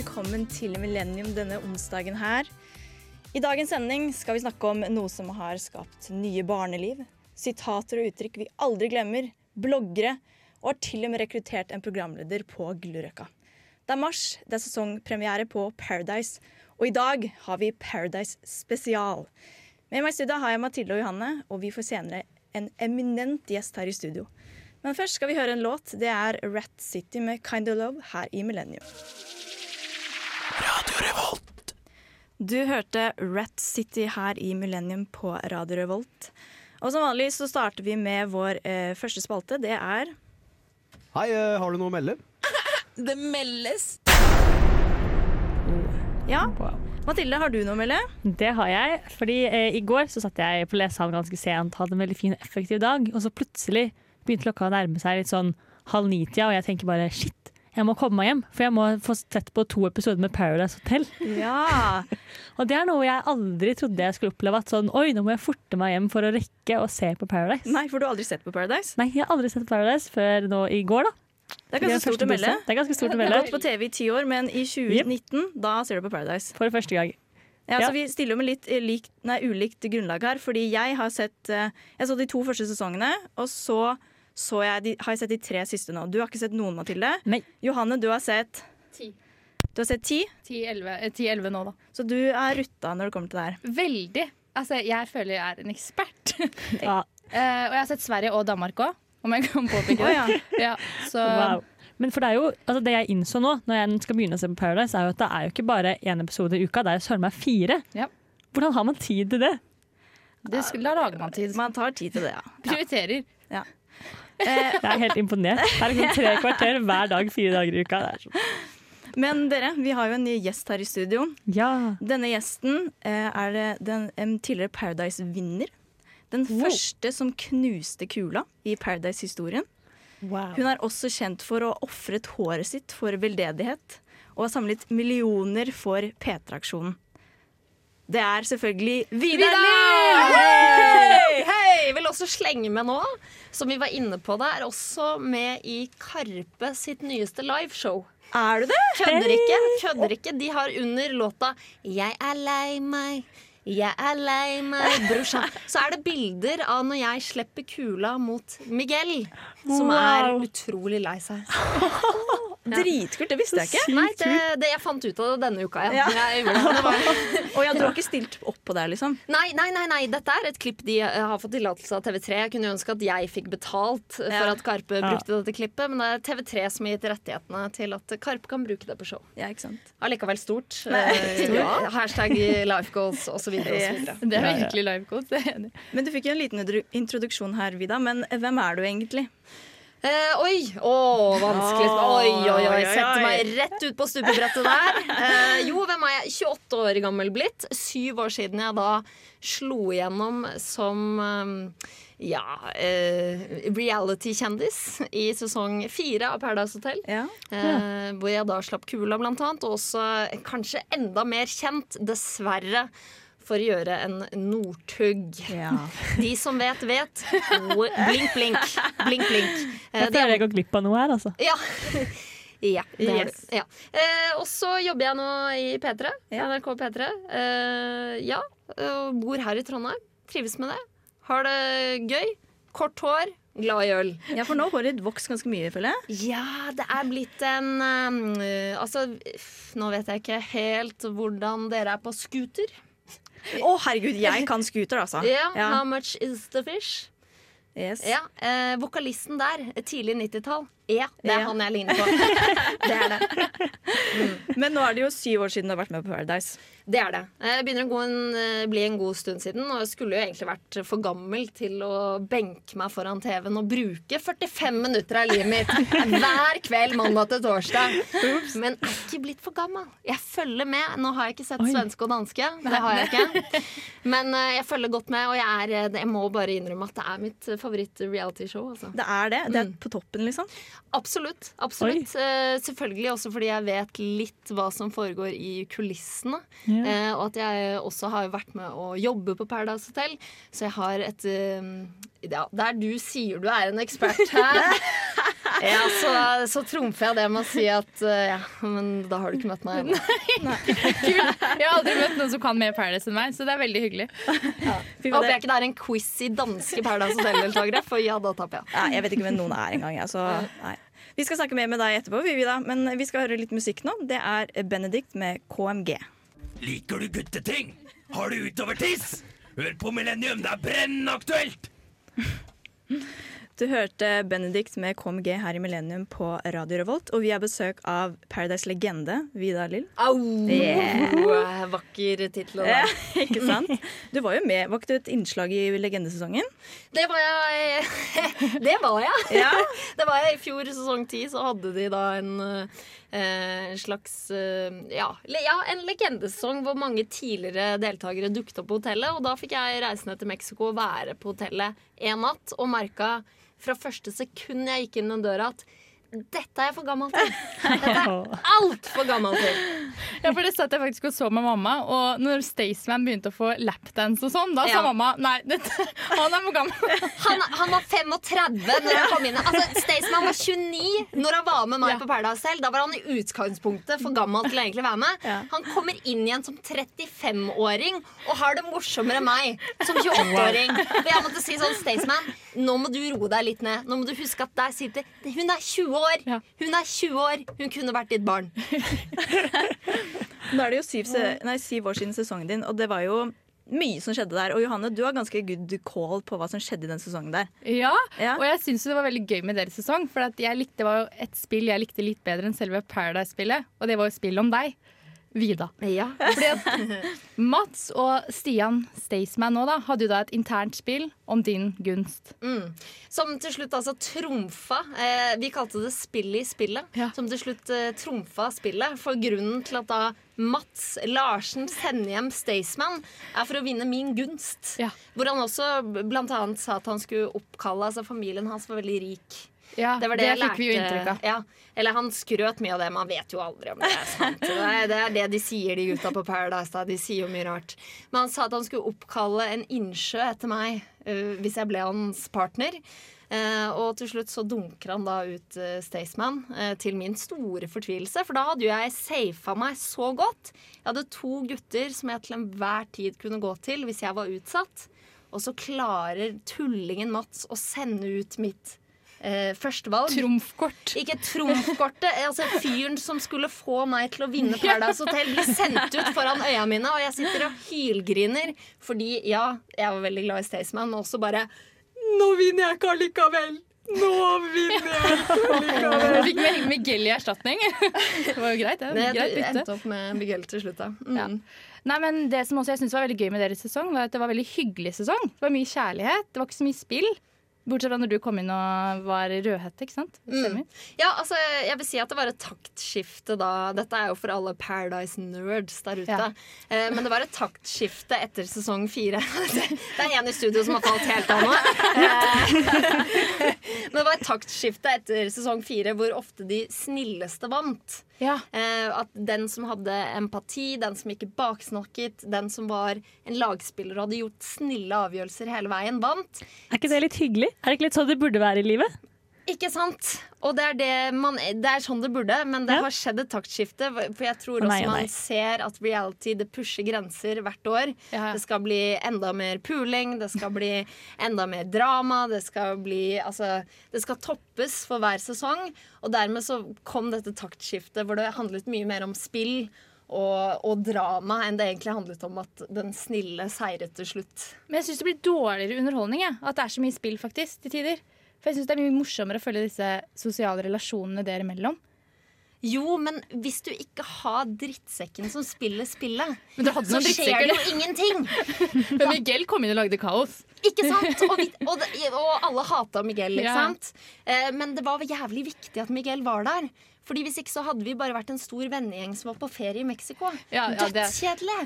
velkommen til Millennium denne onsdagen her. I dagens sending skal vi snakke om noe som har skapt nye barneliv. Sitater og uttrykk vi aldri glemmer. Bloggere. Og har til og med rekruttert en programleder på Gullrøkka. Det er mars, det er sesongpremiere på Paradise. Og i dag har vi Paradise spesial. Med meg i studio har jeg Mathilde og Johanne, og vi får senere en eminent gjest her i studio. Men først skal vi høre en låt. Det er Rat City med Kind of Love her i Millennium. Radio Revolt. Du hørte Rat City her i Millennium på Radio Revolt. Og som vanlig så starter vi med vår eh, første spalte. Det er Hei, eh, har du noe å melde? Det meldes. Ja, Mathilde, har du noe å melde? Det har jeg. fordi eh, I går så satt jeg på lesesalen ganske sent, hadde en veldig fin og effektiv dag. Og så plutselig begynte klokka å nærme seg litt sånn halv ni-tida, og jeg tenker bare shit, jeg må komme meg hjem. For jeg må få sett på to episoder med Paradise Hotel. Ja. Og det er noe jeg aldri trodde jeg skulle oppleve. At sånn, oi, nå må jeg forte meg hjem for å rekke å se på Paradise. Nei, for du har aldri sett på Paradise? Nei, jeg har aldri sett på Paradise før nå i går, da. Det er ganske stort å melde. Det er ganske stort å melde. Det har gått på TV i ti år, men i 2019, da ser du på Paradise. For første gang. Ja, Ja. så Vi stiller med litt eh, likt, nei, ulikt grunnlag her. Fordi jeg har sett eh, Jeg så de to første sesongene, og så, så jeg de, har jeg sett de tre siste nå. Du har ikke sett noen, Mathilde. Nei. Johanne, du har sett Ti. Du har sett ti, 10-11 nå, da. så du er rutta når det kommer til det her. Veldig. Altså, jeg føler jeg er en ekspert. Ja, Eh, og jeg har sett Sverige og Danmark òg, om jeg kan påpeke det. ja. Ja, så wow. Men for det er jo, altså det jeg innså nå, når jeg skal begynne å se på Paradise, er jo at det er jo ikke bare én episode i uka, det er jo søren meg fire. Ja. Hvordan har man tid til det? det, da lager man tid. Man tar tid til det, ja. Prioriterer. Eh, Jeg er helt imponert. Her er liksom tre kvarter hver dag, fire dager i uka. Men dere, vi har jo en ny gjest her i studio. Ja. Denne gjesten eh, er den en tidligere Paradise-vinner. Den første som knuste kula i Paradise-historien. Wow. Hun er også kjent for å ha ofret håret sitt for veldedighet, og har samlet millioner for P3-aksjonen. Det er selvfølgelig Vidar Lill! Hei! Hei! Jeg vil også slenge med nå, som vi var inne på det, er også med i Karpe sitt nyeste liveshow. Er du det? Kødder ikke. kødder ikke. De har under låta 'Jeg er lei meg'. Jeg er lei meg, brorsan. Så er det bilder av når jeg slipper kula mot Miguel, som er utrolig lei seg. Dritkult, det visste jeg ikke. Nei, det, det jeg fant ut av det denne uka, ja. Ja. Jeg gjorde det. det var, Og ja, du har ikke stilt opp på det, liksom? Nei, nei, nei, nei, dette er et klipp de eh, har fått tillatelse av TV3. Jeg kunne jo ønske at jeg fikk betalt eh, for at Karpe Ja. brukte dette klippet, men det er TV3 som har gitt rettighetene til at Karpe kan bruke det på show. Ja, ikke sant? Allikevel stort. Eh, ja. Hashtag life goals osv. Yes. Det er virkelig life i. Men du fikk jo en liten introduksjon her, Vida. Men hvem er du egentlig? Eh, oi! Å, vanskelig. Oi, oi, oi. Setter meg rett ut på stupebrettet der. Eh, jo, hvem er jeg? 28 år gammel blitt. Syv år siden jeg da slo igjennom som eh, ja, eh, reality-kjendis i sesong fire av Paradise Hotel. Ja. Eh, hvor jeg da slapp kula, blant annet. Og også kanskje enda mer kjent, dessverre, for å gjøre en Northug. ja. De som vet, vet. Blink, blink. Blink, blink. Eh, Jeg tror føler jeg går glipp av noe her, altså. ja. ja, Yes. Ja. Eh, og så jobber jeg nå i P3. Ja. NRK P3. Eh, ja, og bor her i Trondheim. Trives med det. Har det gøy. Kort hår. Glad i øl. ja, for nå har håret vokst ganske mye, føler jeg. Ja, det er blitt en um, Altså, nå vet jeg ikke helt hvordan dere er på scooter. Å, herregud, jeg kan scooter, altså. Yeah, Ja. How much is the fish? Yes. Ja, eh, Vokalisten der, tidlig 90-tall. Ja, det er Ja. han jeg ligner på. det er det. Men nå er det jo syv år siden du har vært med på Paradise. Det er det. Jeg begynner å gå en, eh, bli en god stund siden, og jeg skulle jo egentlig vært for gammel til å benke meg foran TV-en og bruke 45 minutter av livet mitt hver kveld mandag til torsdag. Men jeg er ikke blitt for gammel. Jeg følger med. Nå har jeg ikke sett Oi. svenske og danske, det har jeg ikke. Men eh, jeg følger godt med, og jeg, er, eh, jeg må bare innrømme at det er mitt favoritt-reality-show. Altså. Det er det. Det er Mm. på toppen, liksom. Absolutt. absolutt. Eh, selvfølgelig også fordi jeg vet litt hva som foregår i kulissene. Ja. Eh, og at jeg også har vært med å jobbe på Paradise Hotel. Så jeg har et eh, ja, Der du sier du er en ekspert her, Ja, så, så trumfer jeg det med å si at eh, ja, men da har du ikke møtt meg ennå. Jeg har aldri møtt noen som kan mer Paradise enn meg, så det er veldig hyggelig. Ja. Håper jeg ikke det er en quiz i danske Paradise Hotel-deltakere, for ja, da taper jeg. ja, jeg vet ikke hvem noen er engang. jeg, så, nei. Vi skal snakke mer med deg etterpå, Vivi, men vi skal høre litt musikk nå. Det er Benedict med KMG. Liker du gutteting? Har du utovertiss? Hør på Millennium, det er brennende aktuelt! Du hørte Benedict med KMG her i Millennium på Radio Revolt, og vi har besøk av Paradise-legende Vidar Lill. Au! Yeah. Vakker tittel. Ja, ikke sant? Du var jo med, var ikke du et innslag i legendesesongen? Det var jeg. Det var jeg. Ja. Det var jeg I fjor sesong ti så hadde de da en eh, slags eh, ja, ja, en legendesesong hvor mange tidligere deltakere dukket opp på hotellet. Og da fikk jeg reise ned til Mexico og være på hotellet en natt og merka fra første sekund jeg gikk inn den døra at dette er jeg for gammel til. Dette er altfor gammel til. Ja, for Det satt jeg faktisk og så med mamma, og når Staysman begynte å få lapdance og sånn, da sa Ja. mamma nei, dette, han er for gammel. Han, han var 35 når han kom inn. Altså, Staysman var 29 når han var med meg Ja. på Paradise selv. Da var han i utgangspunktet for gammel til å egentlig være med. Ja. Han kommer inn igjen som 35-åring og har det morsommere enn meg som 28-åring. Og jeg måtte si sånn, Staysman, nå må du roe deg litt ned. Nå må du huske at der sitter Hun er 20 år! Ja. Hun er 20 år! Hun kunne vært ditt barn. Nå er det jo syv, nei, syv år siden sesongen din, og det var jo mye som skjedde der. Og Johanne, du har ganske good call på hva som skjedde i den sesongen der. Ja, Ja. og jeg syns det var veldig gøy med deres sesong. For at jeg likte, det var jo et spill jeg likte litt bedre enn selve Paradise-spillet, og det var jo spill om deg. Vida. Ja. Fordi at Mats og Stian Staysman nå da hadde jo da et internt spill om din gunst. Mm. Som til slutt altså trumfa eh, Vi kalte det spill i spillet. Ja. Som til slutt eh, trumfa spillet. For grunnen til at da Mats Larsen sender hjem Staysman, er for å vinne min gunst. Ja. Hvor han også blant annet sa at han skulle oppkalle Altså familien hans var veldig rik. Ja, Det var det, jeg fikk vi jo inntrykk av. Ja. Eller han skrøt mye av det. Man vet jo aldri om det er sant. Det er, det de sier, de gutta på Paradise. Da. De sier jo mye rart. Men han sa at han skulle oppkalle en innsjø etter meg uh, hvis jeg ble hans partner. Uh, og til slutt så dunker han da ut uh, Staysman, uh, til min store fortvilelse. For da hadde jo jeg safa meg så godt. Jeg hadde to gutter som jeg til enhver tid kunne gå til hvis jeg var utsatt. Og så klarer tullingen Mats å sende ut mitt eh, førstevalg. Trumfkort. Ikke trumfkortet. Altså fyren som skulle få meg til å vinne Paradise Hotel, blir sendt ut foran øya mine, og jeg sitter og hylgriner fordi ja, jeg var veldig glad i Staysman, men også bare Nå vinner jeg ikke allikevel! Nå vinner jeg allikevel! Du fikk med Miguel i erstatning. Det var jo greit, det. Ja. Greit bytte. endte opp med Miguel til slutt, da. Mm. Ja. Nei, men Det som også jeg synes var veldig gøy med deres sesong, var at det var veldig hyggelig sesong. Det var mye kjærlighet, det var ikke så mye spill. Bortsett fra når du kom inn og var rødhette, ikke sant? Mm. Ja, altså, jeg vil si at det var et taktskifte da. Dette er jo for alle Paradise-nerds der ute. Ja. Eh, men det var et taktskifte etter sesong fire. det er en i studio som har falt helt av nå. Eh, men det var et taktskifte etter sesong fire hvor ofte de snilleste vant. Ja. Eh, at den som hadde empati, den som ikke baksnakket, den som var en lagspiller og hadde gjort snille avgjørelser hele veien, vant. Er ikke det litt hyggelig? Er det ikke litt sånn det burde være i livet? Ikke sant? Og det er, det, man, det er sånn det burde, men det Ja. har skjedd et taktskifte. For jeg tror også nei, nei. man ser at reality det pusher grenser hvert år. Ja. Det skal bli enda mer puling, det skal bli enda mer drama. Det skal bli Altså, det skal toppes for hver sesong. Og dermed så kom dette taktskiftet hvor det handlet mye mer om spill. Og, og drama enn det egentlig handlet om at den snille seiret til slutt. Men jeg syns det blir dårligere underholdning. Jeg. At det er så mye spill, faktisk, til tider. For jeg syns det er mye morsommere å følge disse sosiale relasjonene dere imellom. Jo, men hvis du ikke har drittsekken som spiller spillet, Men du hadde så skjer det jo ingenting! Men Miguel kom inn og lagde kaos. Ikke sant? Og, vi, og, og alle hata Miguel, ikke Ja. sant? Eh, men det var jævlig viktig at Miguel var der. Fordi Hvis ikke så hadde vi bare vært en stor vennegjeng som var på ferie i Mexico. Ja, ja, Dødskjedelig!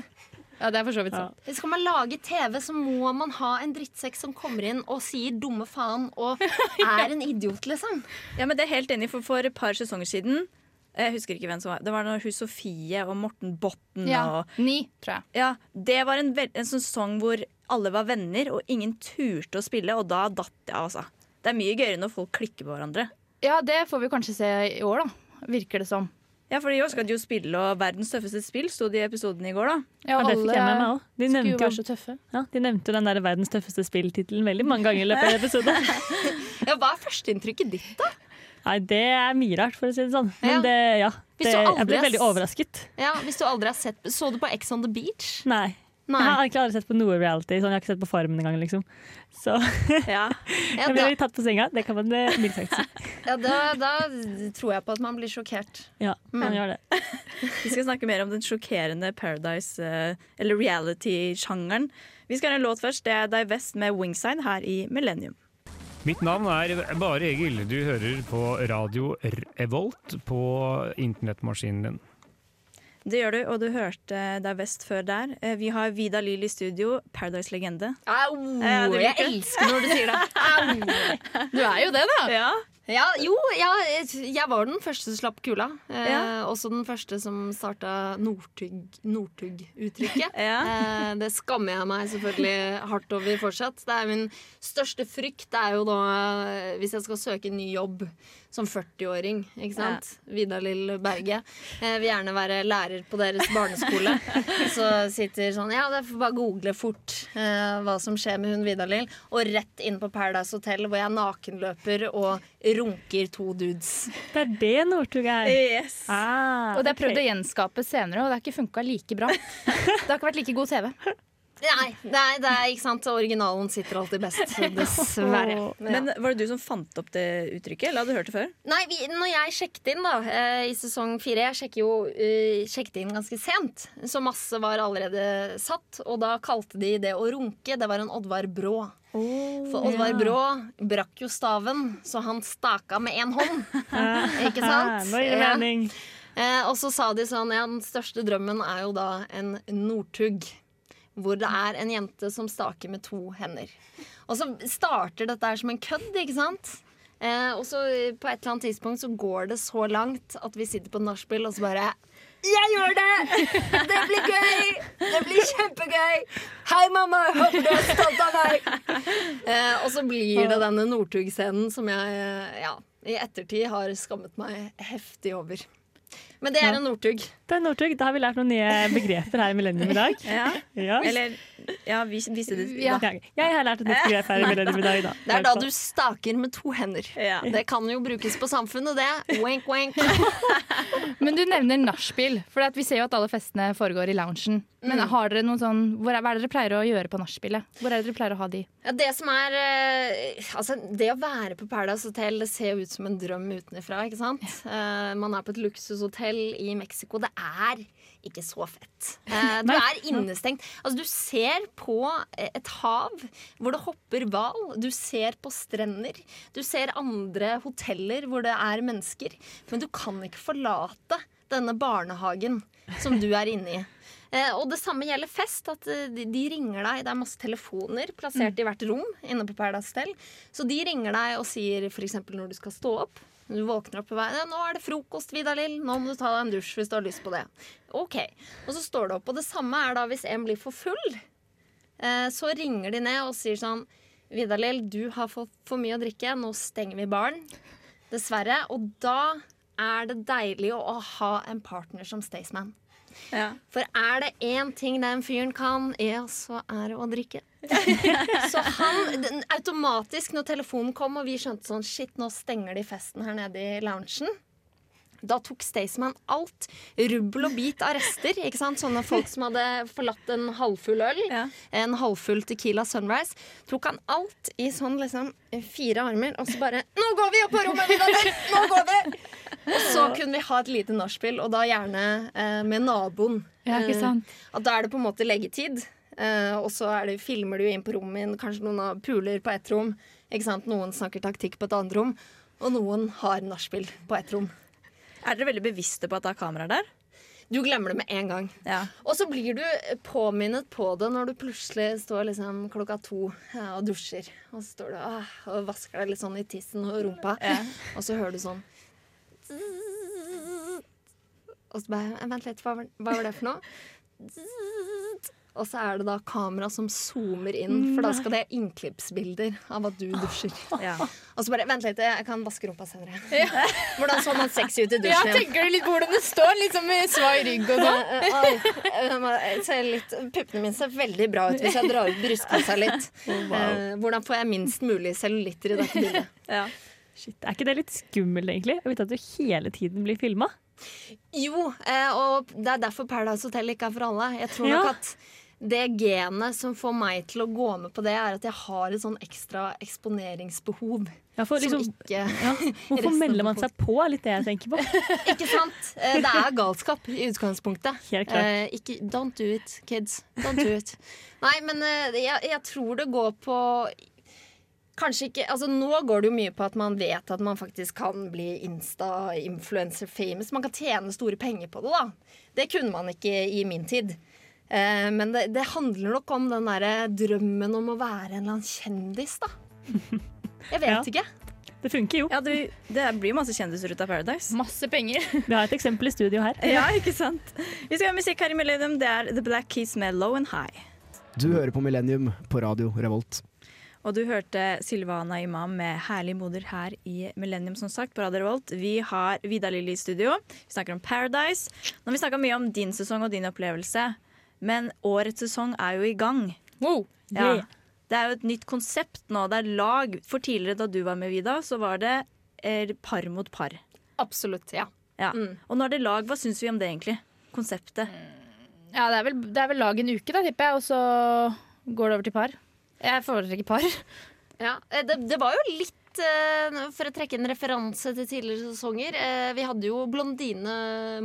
Ja, det er for så vidt Ja. sant. Skal man lage TV, så må man ha en drittsekk som kommer inn og sier dumme faen og er en idiot, liksom. Ja, men det er helt enig, for for et par sesonger siden jeg husker ikke hvem som var Det var når hun Sofie og Morten Botten Ja. og Ni, tror jeg. Ja, det var en, en sesong hvor alle var venner, og ingen turte å spille, og da datt jeg, altså. Det er mye gøyere når folk klikker på hverandre. Ja, det får vi kanskje se i år, da. Virker det som. Ja, for i år skal jo spille, og verdens tøffeste spill sto det i episoden i går, da. Ja, alle med. De skulle jo være så tøffe. ja, de nevnte jo den der verdens tøffeste spill-tittelen veldig mange ganger i løpet av episoden. Ja, hva er førsteinntrykket ditt, da? Nei, det er mye rart, for å si det sånn. Men Ja. det, ja. Det, jeg ble veldig overrasket. Ja, Hvis du aldri har sett Så du på Ex on the Beach? Nei. Nei. Jeg har egentlig aldri sett på noe reality. Sånn, jeg har ikke sett på Farmen engang, liksom. Så Ja. Ja, jeg blir litt tatt på senga. Det kan man eh, mildt sagt si. ja, da, da tror jeg på at man blir sjokkert. Ja, man Mm. gjør det. Vi skal snakke mer om den sjokkerende Paradise, eh, eller reality-sjangeren. Vi skal ha en låt først. Det er Divest med Wingside her i Millennium. Mitt navn er Bare Egil. Du hører på radio Revolt på internettmaskinen din. Det gjør du, og du hørte deg best før der. Eh, Vi har Vida Lill i studio, Paradise-legende. Au! Eh, jeg det. elsker når du sier det. Au! Du er jo det, da. Ja. Ja, jo, ja, jeg var den første som slapp kula. Eh, Ja. Også den første som starta Northug- Northug-uttrykket. Ja. eh, det skammer jeg meg selvfølgelig hardt over fortsatt. Det er min største frykt. Det er jo da eh, hvis jeg skal søke en ny jobb som 40-åring. Ikke sant? Vidar-Lill Berge. Jeg vil gjerne være lærer på deres barneskole. Så sitter sånn Ja, det får bare google fort eh, hva som skjer med hun Vidar-Lill. Og rett inn på Paradise Hotel hvor jeg nakenløper og runker to dudes. Det er det Northug er. Yes. Ah, Og det er prøvd okay. å gjenskape senere, og det har ikke funka like bra. Det har ikke vært like god TV. Nei, er, det er ikke sant. Originalen sitter alltid best. Dessverre. Ja. Men var det du som fant opp det uttrykket, eller hadde du hørt det før? Nei, vi, når jeg sjekket inn da eh, i sesong fire Jeg sjekket, jo eh, sjekket inn ganske sent, så masse var allerede satt. Og da kalte de det å runke. Det var en Oddvar Brå. For Oddvar Brå brakk jo staven, så han staka med én hånd. Ikke sant? Nå gir det Ja. mening. Eh, og så sa de sånn Ja, den største drømmen er jo da en Northug. Hvor det er en jente som staker med to hender. Og så starter dette her som en kødd, ikke sant? Eh, og så eh, på et eller annet tidspunkt så går det så langt at vi sitter på nachspiel og så bare jeg gjør det! Det blir gøy! Det blir kjempegøy! Hei, mamma! Jeg håper du er stolt av meg! Eh, og så blir det denne Northug-scenen som jeg eh, ja, i ettertid har skammet meg heftig over. Men det er en Northug. Det er Northug. Da har vi lært noen nye begreper her i Millennium i dag. Ja. Ja. Eller Ja, vi visste det. Ja. Ja, Jeg har lært et nytt begrep her i Millennium i dag. Da. Det er da du staker med to hender. Ja. Det kan jo brukes på samfunnet, det. Wink, wink. Men du nevner nachspiel, for vi ser jo at alle festene foregår i loungen. Men har dere noen sånn, hvor er, hva er det dere pleier å gjøre på nachspielet? Hvor er det dere pleier å ha de? Ja, det som er eh, Altså, det å være på Paradise Hotel Det ser jo ut som en drøm utenfra, ikke sant? Eh, man er på et luksushotell i Mexico. Det er ikke så fett. Uh, du er innestengt. Altså, du ser på eh, et hav hvor det hopper hval. Du ser på strender. Du ser andre hoteller hvor det er mennesker. Men du kan ikke forlate denne barnehagen som du er inne i. Eh, og det samme gjelder fest. At eh, de, ringer deg. Det er masse telefoner plassert i hvert rom inne på Paradise Hotel. Så de ringer deg og sier f.eks. når du skal stå opp. Du våkner opp på vei. Ja, 'Nå er det frokost, Vidar-Lill. Nå må du ta deg en dusj hvis du har lyst på det.' Ok. Og så står du opp. Og det samme er da hvis en blir for full. Eh, så ringer de ned og sier sånn 'Vidar-Lill, du har fått for mye å drikke. Nå stenger vi baren.' Dessverre. Og da er det deilig å, ha en partner som Staysman. Ja. For er det én ting den fyren kan, ja, så er det å drikke. så han automatisk, når telefonen kom og vi skjønte sånn Shit, nå stenger de festen her nede i loungen. Da tok Staysman alt. Rubbel og bit av rester. Ikke sant? Sånne folk som hadde forlatt en halvfull øl. Ja. En halvfull Tequila Sunrise. Tok han alt i sånn liksom fire armer, og så bare Nå går vi opp på rommet! Nå går vi! Og så kunne vi ha et lite nachspiel, og da gjerne eh, med naboen. Ja, ikke Eh, sant? at da er det på en måte leggetid. Eh, og så er det, filmer du inn på rommet. Kanskje noen har puler på ett rom. Noen snakker taktikk på et annet rom. Og noen har nachspiel på ett rom. Er dere veldig bevisste på at det er kameraer der? Du glemmer det med en gang. Ja. Og så blir du påminnet på det når du plutselig står liksom klokka to og dusjer. Og så står du ah, og vasker deg litt sånn i tissen og rumpa. Og så hører du sånn Og så bare Vent litt, hva var, hva var det for noe? Og så er det da kamera som zoomer inn, for da skal det være innklippsbilder av at du dusjer. Ja. Og så bare Vent litt, jeg kan vaske rumpa senere. Hvordan så man sexy ut i dusjen Ja, tenker du litt på hvordan det står? Liksom med svai rygg og sånn. Ser litt, Puppene mine ser veldig bra ut hvis jeg drar ut brystkassa litt. Eh, hvordan får jeg minst mulig cellulitter i dette bildet? Ja. Shit, Er ikke det litt skummelt, egentlig? Å vite at du hele tiden blir filma? Jo, eh, og det er derfor Paradise Hotel ikke er for alle. Jeg tror Ja. nok at det genet som får meg til å gå med på det, er at jeg har et sånn ekstra eksponeringsbehov. Ja, for liksom, som ikke ja, hvorfor melder man seg på? er Litt det jeg tenker på. Ikke sant? Eh, Det er galskap i utgangspunktet. Helt klart. Eh, ikke, don't do it, kids. Don't do it. Nei, men eh, jeg, jeg tror det går på Kanskje ikke, altså Nå går det jo mye på at man vet at man faktisk kan bli Insta-influencer-famous. Man kan tjene store penger på det. da Det kunne man ikke i min tid. Eh, men det, det handler nok om den derre drømmen om å være en eller annen kjendis, da. Jeg vet Ja. ikke. Det funker jo. Ja, du, det blir masse kjendiser ut av Paradise. Masse penger. Vi har et eksempel i studio her. Ja, ikke sant? Vi skal ha musikk her i Millennium. Det er The Black Keys med Low and High. Du hører på Millennium på radio Revolt. Og du hørte Silvana Imam med 'Herlig moder' her i Millennium, som sagt, på Radio Revolt. Vi har Vidar Lilly i studio. Vi snakker om Paradise. Nå har vi snakka mye om din sesong og din opplevelse, men årets sesong er jo i gang. Wow. Ja. Det er jo et nytt konsept nå. Det er lag. For tidligere, da du var med, Vida, så var det eh, par mot par. Absolutt. Ja. Ja. Mm. Og nå er det lag. Hva syns vi om det, egentlig? Konseptet. Ja, det er, vel, det er vel lag en uke, da, tipper jeg, og så går det over til par. Jeg foretrekker par. Ja, eh, det, det var jo litt eh, For å trekke en referanse til tidligere sesonger. eh, Vi hadde jo blondine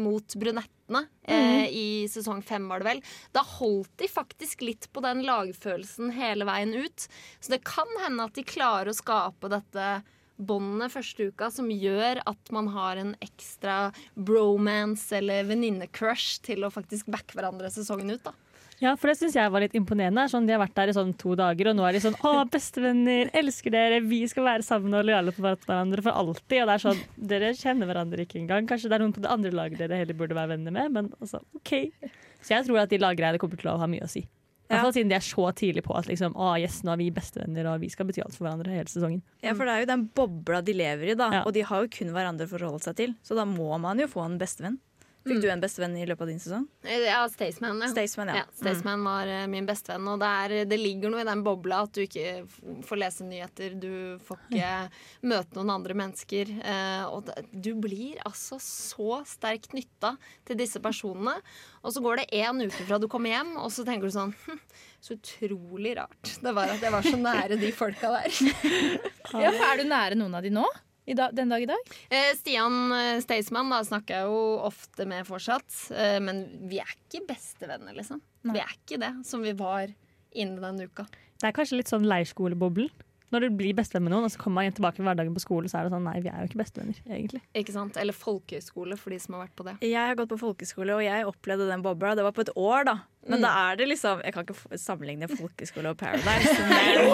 mot brunettene mm. i sesong fem, var det vel. Da holdt de faktisk litt på den lagfølelsen hele veien ut. Så det kan hende at de klarer å skape dette båndet første uka som gjør at man har en ekstra bromance eller venninnecrush til å faktisk backe hverandre sesongen ut. da Ja, for det syns jeg var litt imponerende. Sånn, de har vært der i sånn to dager, og nå er de sånn 'Å, bestevenner, elsker dere, vi skal være sammen og lojale på hverandre for alltid'. Og det er sånn, dere kjenner hverandre ikke engang. Kanskje det er noen på det andre laget dere heller burde være venner med, men altså, OK. Så jeg tror at de laggreiene kommer til å ha mye å si. I hvert fall siden de er så tidlig på at liksom, å, yes, nå er vi bestevenner og vi skal bety alt for hverandre hele sesongen. Ja, for det er jo den bobla de lever i, da. Ja. Og de har jo kun hverandre å forholde seg til. Så da må man jo få en bestevenn. Fikk du en bestevenn i løpet av din sesong? Eh, Ja, Staysman. Ja. Staysman, ja. Ja, Staysman var eh, min bestevenn, og det, er, det ligger noe i den bobla at du ikke får lese nyheter, du får ikke møte noen andre mennesker. Eh, og du blir altså så sterkt nytta til disse personene. Og så går det én uke fra du kommer hjem, og så tenker du sånn hm, Så utrolig rart det var at jeg var så nære de folka der. Ja, for Er du nære noen av de nå? I dag, den dag i dag? Eh, Stian eh, Staysman da snakker jeg jo ofte med fortsatt, eh, men vi er ikke bestevenner, liksom. Vi er ikke det som vi var innen den uka. Det er kanskje litt sånn leirskoleboblen. Når du blir bestevenn med noen, og så kommer man igjen tilbake i hverdagen på skole, så er det sånn nei, vi er jo ikke bestevenner, egentlig. Ikke sant? Eller folkehøyskole, for de som har vært på det. Jeg har gått på folkeskole, og jeg opplevde den bobla. Det var på et år, da. Men Mm. da er det liksom Jeg kan ikke sammenligne folkeskole og Paradise.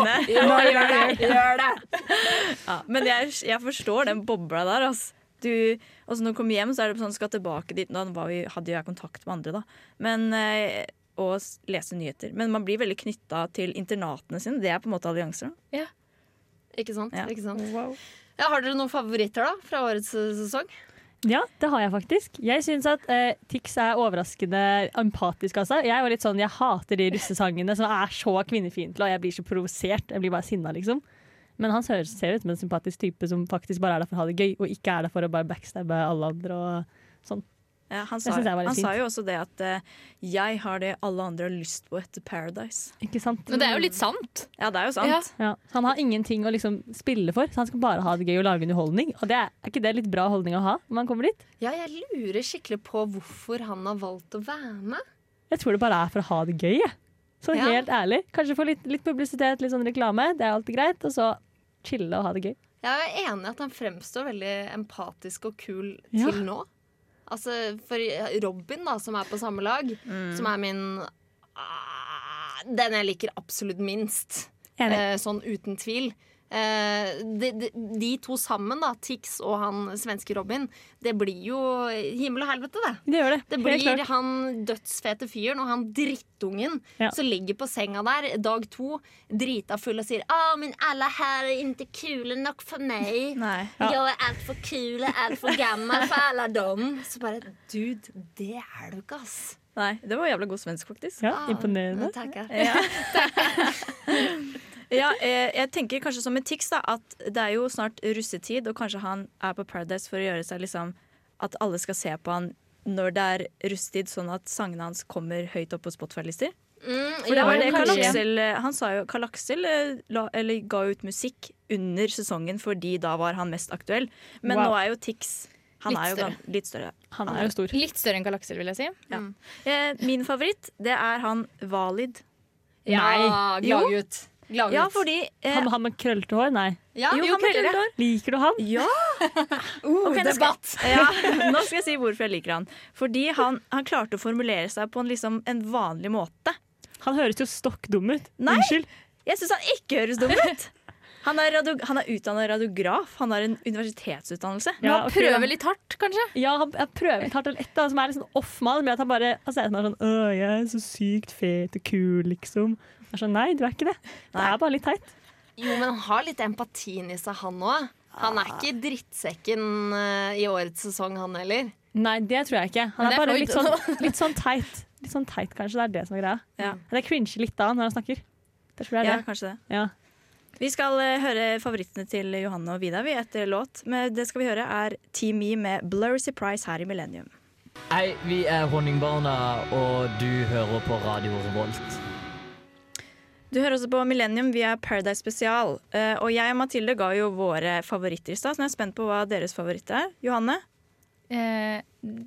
Men, Jo, gjør det! Gjør det! ja, men jeg, jeg forstår den bobla der, altså. Du, altså når du kommer hjem, så er det sånn skal tilbake dit. Nå var vi, hadde jo jeg kontakt med andre, da. Men, eh, og lese nyheter. Men man blir veldig knytta til internatene sine. Det er på en måte allianser. da. Ikke sant? Ja. Ikke sant? Ja, har dere noen favoritter da fra årets eh, sesong? Ja, det har jeg faktisk. Jeg syns at eh, Tix er overraskende empatisk. Altså. Jeg var litt sånn, jeg hater de russesangene som er så kvinnefiendtlige, og jeg blir så provosert. Jeg blir bare sinna, liksom. Men han ser, ser ut som en sympatisk type som faktisk bare er der for å ha det gøy, og ikke er der for å bare backstabbe alle andre. og sånn. Ja, han sa, han sa jo også det at uh, 'jeg har det alle andre har lyst på etter Paradise'. Ikke sant? Men det er jo litt sant. Ja, det er jo sant. Ja. Ja, han har ingenting å liksom spille for, så han skal bare ha det gøy og lage underholdning. Og det er, er ikke det litt bra holdning å ha når man kommer dit? Ja, jeg lurer skikkelig på hvorfor han har valgt å være med. Jeg tror det bare er for å ha det gøy. jeg. Så Ja. helt ærlig. Kanskje få litt, litt publisitet, litt sånn reklame. Det er alltid greit. Og så chille og ha det gøy. Jeg er enig i at han fremstår veldig empatisk og kul Ja. til nå. Altså, for Robin, da, som er på samme lag, som er min ah, Den jeg liker absolutt minst. Eh, sånn uten tvil. Eh, de, de, de to sammen, da, Tix og han svenske Robin, det blir jo himmel og helvete, det. Det gjør det. Det Helt blir klart. han dødsfete fyren og han drittungen Ja. som ligger på senga der dag to, drita full og sier 'Å, men alle her er ikke kule nok for meg. Nei. Ja. Jeg er altfor kul og altfor gammel for alle dem. Så bare Dude, det er du ikke, ass. Nei, det var jævla god svensk, faktisk. Ja, Ah, imponerende. Takker. Ja. ja, eh, jeg tenker kanskje som et tics da, at det er jo snart russetid, og kanskje han er på Paradise for å gjøre seg liksom At alle skal se på han når det er russetid, sånn at sangene hans kommer høyt opp på Spotify-lister. Mm, For det var det Karl. Aksel eh, Han sa jo Karl Aksel eh, la, eller ga ut musikk under sesongen fordi da var han mest aktuell. Men Wow. nå er jo Tix Han Litt er jo større. litt større. Han er jo stor. Litt større enn Karl Aksel, vil jeg si. Eh, min favoritt, det er han Valid. Ja, glad gladgutt. Gladgutt. Ja, fordi eh, Han, han med krøllete hår? Nei. ja, Jo, jo, han med krøllete hår. Liker du han? Ja! Uh, Ok, nå skal- debatt. Ja, nå skal jeg si hvorfor jeg liker han. Fordi han, han klarte å formulere seg på en, liksom, en vanlig måte. Han høres jo stokk dum ut. Nei. Unnskyld. Jeg syns han ikke høres dum ut. Han er, radio, han er utdannet radiograf. Han har en universitetsutdannelse. Men Ja, han prøver litt hardt, kanskje. Ja, han prøver litt hardt. Et av som er litt sånn off-mal, med at han bare han ser ut som han er sånn Å, jeg er så sykt fet og kul, liksom. Jeg er sånn, Nei, du er ikke det. Det er bare litt teit. Jo, men han har litt empatien i seg, han òg. Han er ikke drittsekken eh, i årets sesong, han heller. Nei, det tror jeg ikke. Han er er bare litt sånn, litt sånn teit. Litt sånn teit, kanskje. Det er det som er greia. Ja. Det cringer litt av han når han snakker. Det tror jeg Ja, er det. kanskje det. Ja. Vi skal eh, høre favorittene til Johanne og Vidar vi, etter låt. Men det skal vi høre er Team Me med Blurry Surprise her i Millennium. Hei, vi er Honningbarna, og du hører på Radio Revolt. Du hører også på Millennium via Paradise Spesial. Eh, og jeg og Mathilde ga jo våre favoritter i stad, så nå er jeg spent på hva deres favoritt er. Johanne? Eh,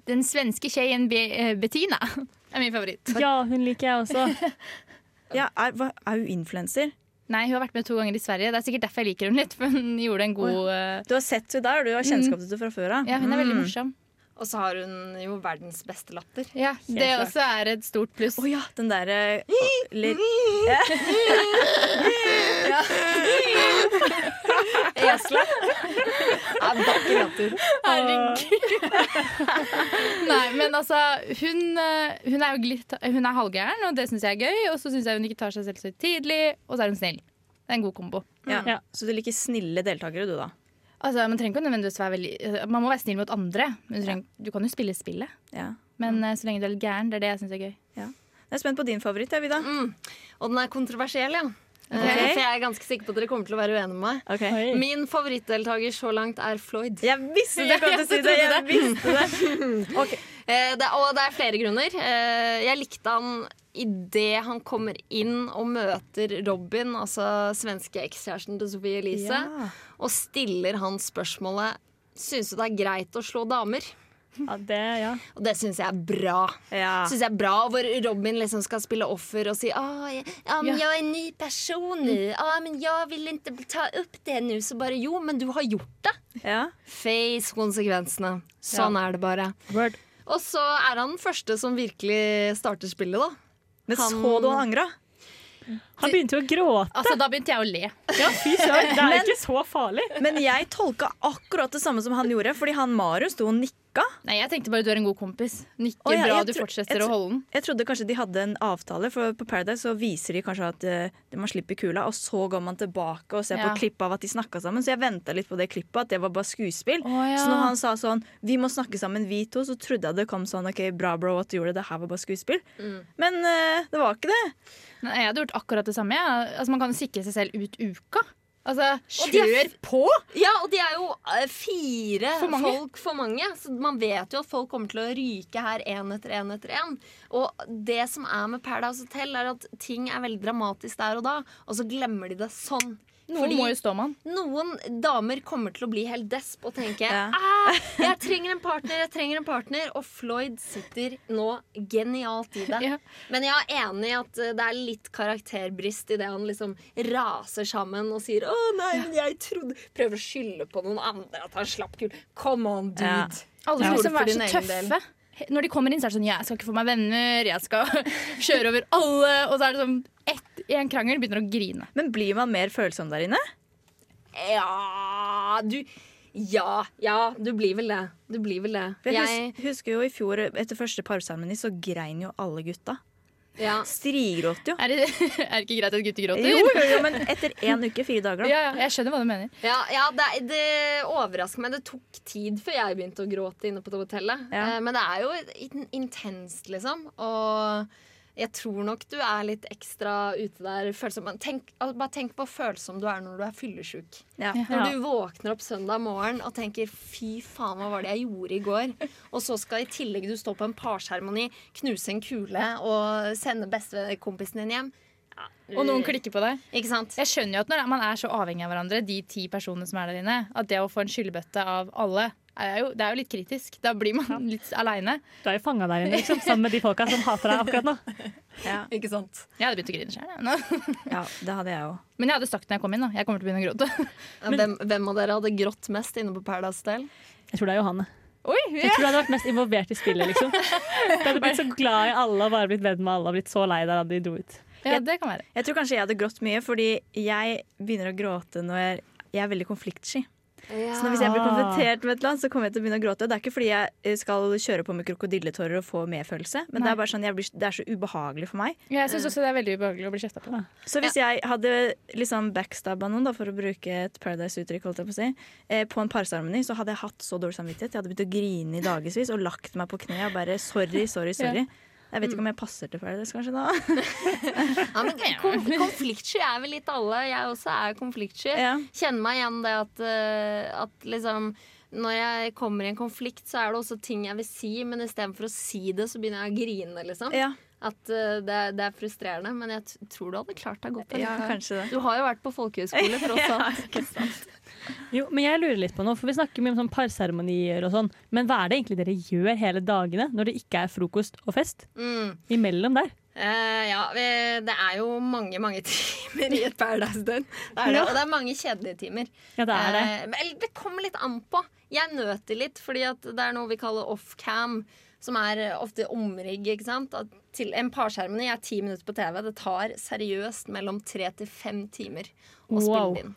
den svenske tjejen Be eh, Bettina er min favoritt. ja, hun liker jeg også. Ja, er, hva, er hun influenser? Nei, Hun har vært med to ganger i Sverige. Det er sikkert derfor jeg liker hun litt. For hun gjorde en god Du har sett henne der, og du har kjennskap til henne fra før av. Ja, hun er veldig Mm. Og så har hun jo verdens beste latter. Ja, Det klart. også er et stort pluss. Å ja, den derre litt Eslet. Ja, vakker latter. Nei, men altså Hun, eh, hun er jo glitt, Hun er halvgæren, og det syns jeg er gøy. Og så syns jeg hun ikke tar seg selv så tidlig, og så er hun snill. Det er en god kombo. ja. Ja. Så du liker snille deltakere, du, da? Altså, Man trenger ikke nødvendigvis være veldig Man må være snill mot andre. Men du, trenger, du kan jo spille spillet. Ja. Men eh, så lenge du er litt gæren, det er det jeg syns er gøy. Jeg er spent på din favoritt, jeg, Vida. Mm. Og den er kontroversiell, ja. Okay. Okay. Så jeg er ganske sikker på at dere kommer til å være uenige med meg. Okay. Min favorittdeltaker så langt er Floyd. Jeg visste du kom til å si det! Jeg visste det. Eh, det, og det er flere grunner. Eh, jeg likte han idet han kommer inn og møter Robin, altså svenske ekskjæresten til Sophie Elise, Ja. og stiller han spørsmålet Syns du det er greit å slå damer? Ja, det, ja. Og det syns jeg er bra. Ja. Synes jeg er bra Hvor Robin liksom skal spille offer og si ah, jeg, ja, men jeg er en ny person nu. Ah, men jeg vil ikke ta opp det nå. Så bare jo, men du har gjort det. ja. Face konsekvensene. Sånn er det bare. Word. Og så er han den første som virkelig starter spillet, da. Men Han- så du han angra? Han begynte jo å gråte. Altså, Da begynte jeg å le. Ja, fy søren. Det er men, ikke så farlig. Men jeg tolka akkurat det samme som han gjorde, fordi han Marius sto og nikka. Nei, Jeg tenkte bare du er en god kompis. Nikker oh, ja, bra, du fortsetter å holde den. Jeg trodde kanskje de hadde en avtale, for på Paradise så viser de kanskje at uh, man slipper kula, og så går man tilbake og ser Ja. på klippet av at de snakka sammen. Så jeg venta litt på det klippet, at det var bare skuespill. Oh, ja. Så når han sa sånn 'vi må snakke sammen, vi to', så trodde jeg det kom sånn 'ok, bra bro at du gjorde det, det her var bare skuespill'. Men uh, det var ikke det. Nei, Jeg hadde gjort akkurat det samme. jeg. Altså, Man kan sikre seg selv ut uka. Altså, Kjør på! Ja, og de er jo eh, fire For folk for mange. Så man vet jo at folk kommer til å ryke her én etter én etter én. Og det som er med Paradise Hotel, er at ting er veldig dramatisk der og da, og så glemmer de det sånn. Noen Fordi må jo stå med noen damer kommer til å bli helt desp og tenke Ja. ah, jeg trenger en partner, jeg trenger en partner. Og Floyd sitter nå genialt i det. Ja. Men jeg er enig i at eh, det er litt karakterbrist i det han liksom raser sammen og sier 'Å nei, men jeg trodde' Prøver å skylde på noen andre at han slapp kul. Come on, dude. Ja. Alle skal liksom være så tøffe. del. Når de kommer inn, så er det sånn Jeg skal ikke få meg venner, jeg skal kjøre over alle. Og så er det sånn ett, i en krangel begynner å grine. Men blir man mer følsom der inne? Ja Du Ja, ja, du blir vel det. Du blir vel det. Jeg Jeg, husker jo i fjor, etter første parseremoni, så grein jo alle gutta. Ja. Strigråt jo. Er det, er det ikke greit at gutter gråter? Jo, jo, jo, men etter én uke, fire dager, da. Ja, ja, jeg skjønner hva du mener. Ja, ja det, det overrasker meg. Det tok tid før jeg begynte å gråte inne på det hotellet. Ja. Eh, men det er jo intenst, liksom. Og jeg tror nok du er litt ekstra ute der. Følsom. Tenk, bare tenk på følsom du er når du er fyllesyk. Ja. Når du våkner opp søndag morgen og tenker 'fy faen, hva var det jeg gjorde i går'? Og så skal i tillegg du stå på en parseremoni, knuse en kule og sende bestekompisen din hjem. Og noen klikker på deg. Ikke sant? Jeg skjønner jo at når man er så avhengig av hverandre, de ti personene som er der inne, at det å få en skyllebøtte av alle, er jo, det er jo litt kritisk. Da blir man litt aleine. Du er jo fanga der inne, liksom, sammen med de folka som hater deg akkurat nå. Ja. Ikke sant? Jeg hadde begynt å grine sjøl. ja, det hadde jeg òg. Men jeg hadde sagt når jeg kom inn, da. Jeg kommer til å begynne å gråte. Hvem, hvem av dere hadde grått mest inne på Paradise Hotel? Jeg tror det er Johanne. Oi, Jeg tror du hadde vært mest involvert i spillet. liksom Du hadde blitt så glad i alle og bare blitt venn med alle og blitt så lei deg da de dro ut. Ja, det kan være. Jeg tror kanskje jeg hadde grått mye, fordi jeg begynner å gråte når jeg, jeg er veldig konfliktsky. Så når hvis jeg blir konfrontert med et eller annet, så kommer jeg til å begynne å gråte. Det er ikke fordi jeg skal kjøre på med krokodilletårer og få medfølelse, men det er bare sånn, blir, det er så ubehagelig for meg. Jeg syns også det er veldig ubehagelig å bli kjefta på. Så hvis jeg hadde liksom backstabba noen, da, for å bruke et Paradise-uttrykk, holdt jeg på å si, eh, på en parseremoni, så hadde jeg hatt så dårlig samvittighet. Jeg hadde begynt å grine i dagevis og lagt meg på kne og bare sorry, sorry, sorry. Jeg vet ikke om jeg passer til Paradise, kanskje da. Ja, men konf konfliktsky er vel litt alle. Jeg også er konfliktsky. Ja. Kjenner meg igjen det at, eh, at liksom når jeg kommer i en konflikt, så er det også ting jeg vil si, men istedenfor å si det, så begynner jeg å grine, liksom. Ja, At uh, det, er- det er frustrerende. Men jeg t tror du hadde klart deg godt. ja, kanskje det. Du har jo vært på folkehøyskole, tross alt. Jo, men jeg lurer litt på noe, for Vi snakker mye om sånn parseremonier og sånn. Men hva er det egentlig dere gjør hele dagene når det ikke er frokost og fest? Mm. Imellom der? Uh, ja, det er jo mange, mange timer i et Paradise-døgn. Er Og det er mange kjedelige timer. Ja, det er det. Uh, men- det kommer litt an på. Jeg nøter litt, fordi at det er noe vi kaller off-cam. Som er ofte omrigg. ikke sant? At til en parseremoni er ti minutter på TV. Det tar seriøst mellom tre til fem timer å Wow. spille inn.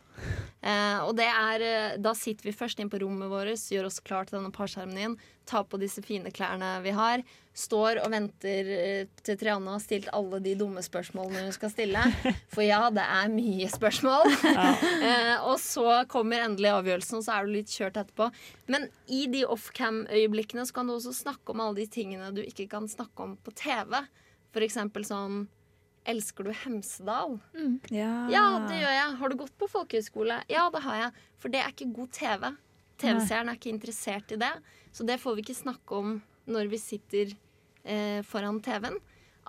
Eh, og det er, eh, da sitter vi først inn på rommet vårt, gjør oss klar til denne parseremonien. Tar på disse fine klærne vi har. Står og venter eh, til Triana har stilt alle de dumme spørsmålene hun skal stille. For ja, det er mye spørsmål. eh, og så kommer endelig avgjørelsen, og så er du litt kjørt etterpå. Men i de off-cam-øyeblikkene så kan du også snakke om alle de tingene du ikke kan snakke om på TV. For eksempel sånn Elsker du Hemsedal? Ja. Ja, det gjør jeg. Har du gått på folkehøyskole? Ja, det har jeg. For det er ikke god TV. TV-seeren er ikke interessert i det. Så det får vi ikke snakke om når vi sitter eh, foran TV-en.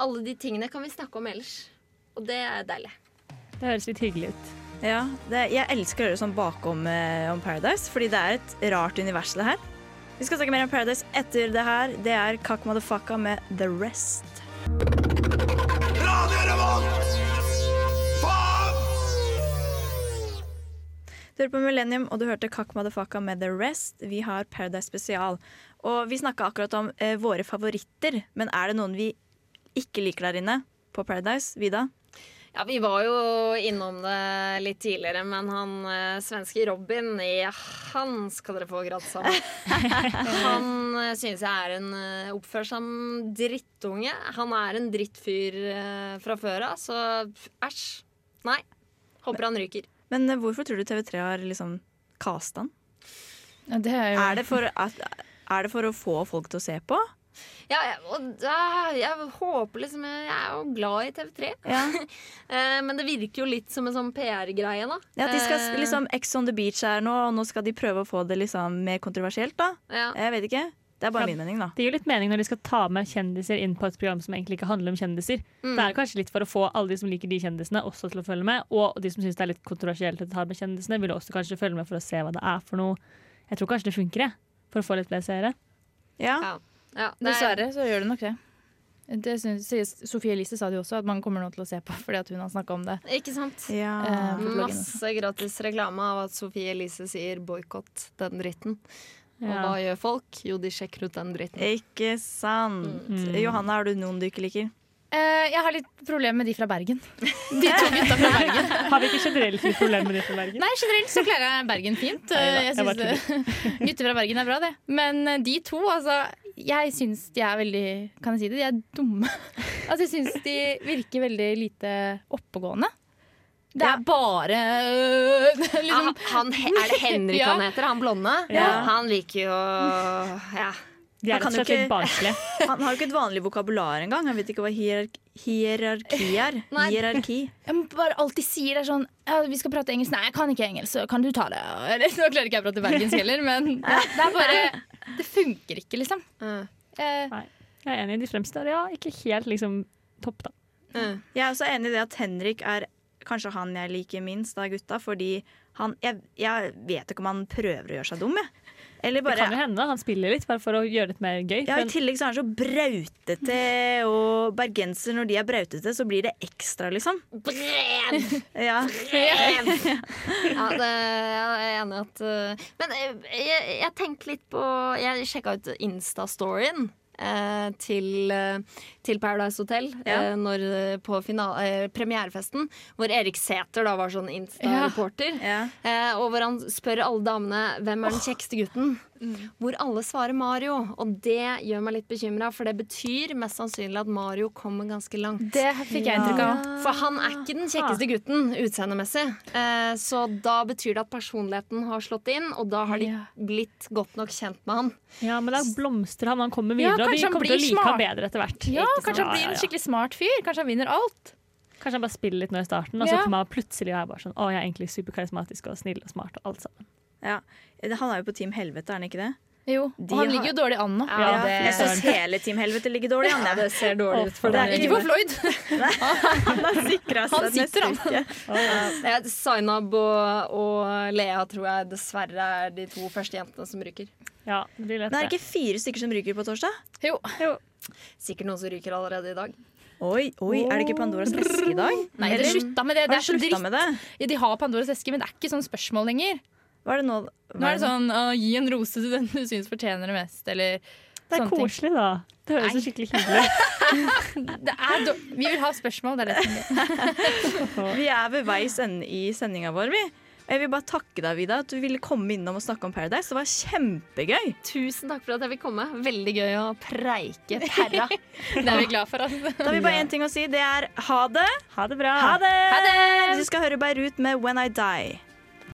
Alle de tingene kan vi snakke om ellers. Og det er deilig. Det høres litt hyggelig ut. Ja, det, jeg elsker å høre sånn bakom eh, om Paradise, fordi det er et rart univers, det her. Vi skal snakke mer om Paradise etter det her. Det er Kak Motherfucka med The Rest. Du hører på Millennium, og du hørte Kak Madafaka med The Rest. Vi har Paradise Spesial. Og vi snakka akkurat om eh, våre favoritter, men er det noen vi ikke liker der inne på Paradise? Vida? Ja, Vi var jo innom det litt tidligere, men han eh, svenske Robin, ja, han skal dere få gratis av. Han eh, synes jeg er en eh, oppfører som drittunge. Han er en drittfyr eh, fra før av, så æsj. Nei. Håper han ryker. Men eh, hvorfor tror du TV3 har liksom casta den? Ja, det er jo Er det, for er det for å få folk til å se på? Ja, og da, jeg håper liksom Jeg er jo glad i TV3. Ja. Eh, men det virker jo litt som en sånn PR-greie, da. Ja, de skal Eh, liksom Ex on the beach her nå, og nå skal de prøve å få det liksom mer kontroversielt, da. ja. Jeg vet ikke. Det er bare Ja. min mening, da. Det gir litt mening når de skal ta med kjendiser inn på et program som egentlig ikke handler om kjendiser. Mm. Det er kanskje litt for å få alle de som liker de kjendisene, også til å følge med. Og de som syns det er litt kontroversielt å ta med kjendisene, vil også kanskje følge med for å se hva det er for noe. Jeg tror kanskje det funker, jeg. For å få litt flere seere. Ja. Ja. Ja, det er- Dessverre så gjør det nok det. Det synes, Sofie Elise sa det jo også, at man kommer nå til å se på fordi at hun har snakka om det. Ikke sant? ja. Eh. Masse gratis reklame av at Sofie Elise sier 'boikott den dritten'. Og hva gjør folk? Jo, de sjekker ut den dritten. Ikke sant. Mm. Johanne, har du noen du ikke liker? Eh, jeg har litt problemer med de fra Bergen. De to gutta fra Bergen. Har vi ikke generelt litt problemer med de fra Bergen? Nei, generelt så klarer jeg Bergen fint. Neida, Eh, Jeg jeg bare synes, Gutter fra Bergen er bra, det. Men eh, de to, altså Jeg syns de er veldig Kan jeg si det? De er dumme. Altså, jeg syns de virker veldig lite oppegående. Det er bare øh, liksom, han, han, er det Henrik Ja. han heter? Han blonde? Ja. Han liker jo Ja. De er rett og slett litt barnslige. Han har jo ikke et vanlig vokabular engang. Han vet ikke hva hierark hierarki er. Nei. Hierarki. Jeg bare alltid sier det sånn ja, Vi skal prate engelsk. Nei, jeg kan ikke engelsk, så kan du ta det? Eller, nå klarer ikke jeg å prate bergensk heller, men det, det er bare Det funker ikke, liksom. Uh. Nei. Jeg er enig, i de fremste ja, ikke helt liksom topp, da. Uh. Jeg er også enig i det at Henrik er kanskje han jeg liker minst av gutta, fordi han Jeg, jeg vet ikke om han prøver å gjøre seg dum, jeg. Eller Det kan jo hende han spiller litt, bare for å gjøre det litt mer gøy. ja, I tillegg så er han så brautete, og bergensere når de er brautete, så blir det ekstra, liksom. Brev! Ja. Ja, det, jeg er enig i at uh, Men uh, jeg, jeg tenkte litt på Jeg sjekka ut Insta-storyen. Eh, til, uh, til Paradise Hotel Ja. eh, når, uh, på final- eh, premierefesten, hvor Erik Sæther var sånn Insta-reporter. Ja. Eh, og hvor han spør alle damene hvem er den kjekkeste gutten. Hvor alle svarer Mario. Og det gjør meg litt bekymra, for det betyr mest sannsynlig at Mario kommer ganske langt. det fikk jeg inntrykk av. For han er ikke den kjekkeste gutten utseendemessig. Eh, så da betyr det at personligheten har slått inn, og da har de Ja. blitt godt nok kjent med han. Ja, men da blomstrer han, han kommer Ja, videre, og de kommer til å like smart. ham bedre etter hvert. Ja, kanskje han blir en skikkelig smart fyr. Kanskje han vinner alt. Kanskje han bare spiller litt nå i starten, og så kommer han plutselig og er bare sånn Å, jeg er egentlig superkarismatisk og snill og smart og alt sammen. Ja. Han er jo på Team Helvete, er han ikke det? Jo, De og han har- ligger jo dårlig an nå. Ja, det- Jeg syns hele Team Helvete ligger dårlig an. Ja, Det ser dårlig ut for det er deg. Ikke for Floyd. Han har sikra Han sitter, han. neste uke. Ja, Zainab og, og Lea tror jeg dessverre er de to første jentene som ryker. Ja, det blir lett Det er det. ikke fire stykker som ryker på torsdag? Jo. Sikkert noen som ryker allerede i dag. Oi, oi, er det ikke Pandoras eske i dag? Nei, det slutta med det. Det er så dritt. med det? Ja, De har Pandoras eske, men det er ikke sånn spørsmål lenger. Hva er det nå? Nå er det sånn å, gi en rose til den du syns fortjener det mest, eller Det er koselig, ting. da. Det høres så skikkelig hyggelig ut. Vi vil ha spørsmål, det er det som. Vi er ved veis ende i sendinga vår, vi. Jeg vil bare takke deg, Vida, at du ville komme innom og snakke om Paradise. Det var kjempegøy. Tusen takk for at jeg fikk komme. Veldig gøy å preike perra. Det er vi glad for. Altså. Da har vi bare én ting å si. Det er ha det. Ha det bra. Ha det! Ha det! Vi skal høre Beirut med When I Die.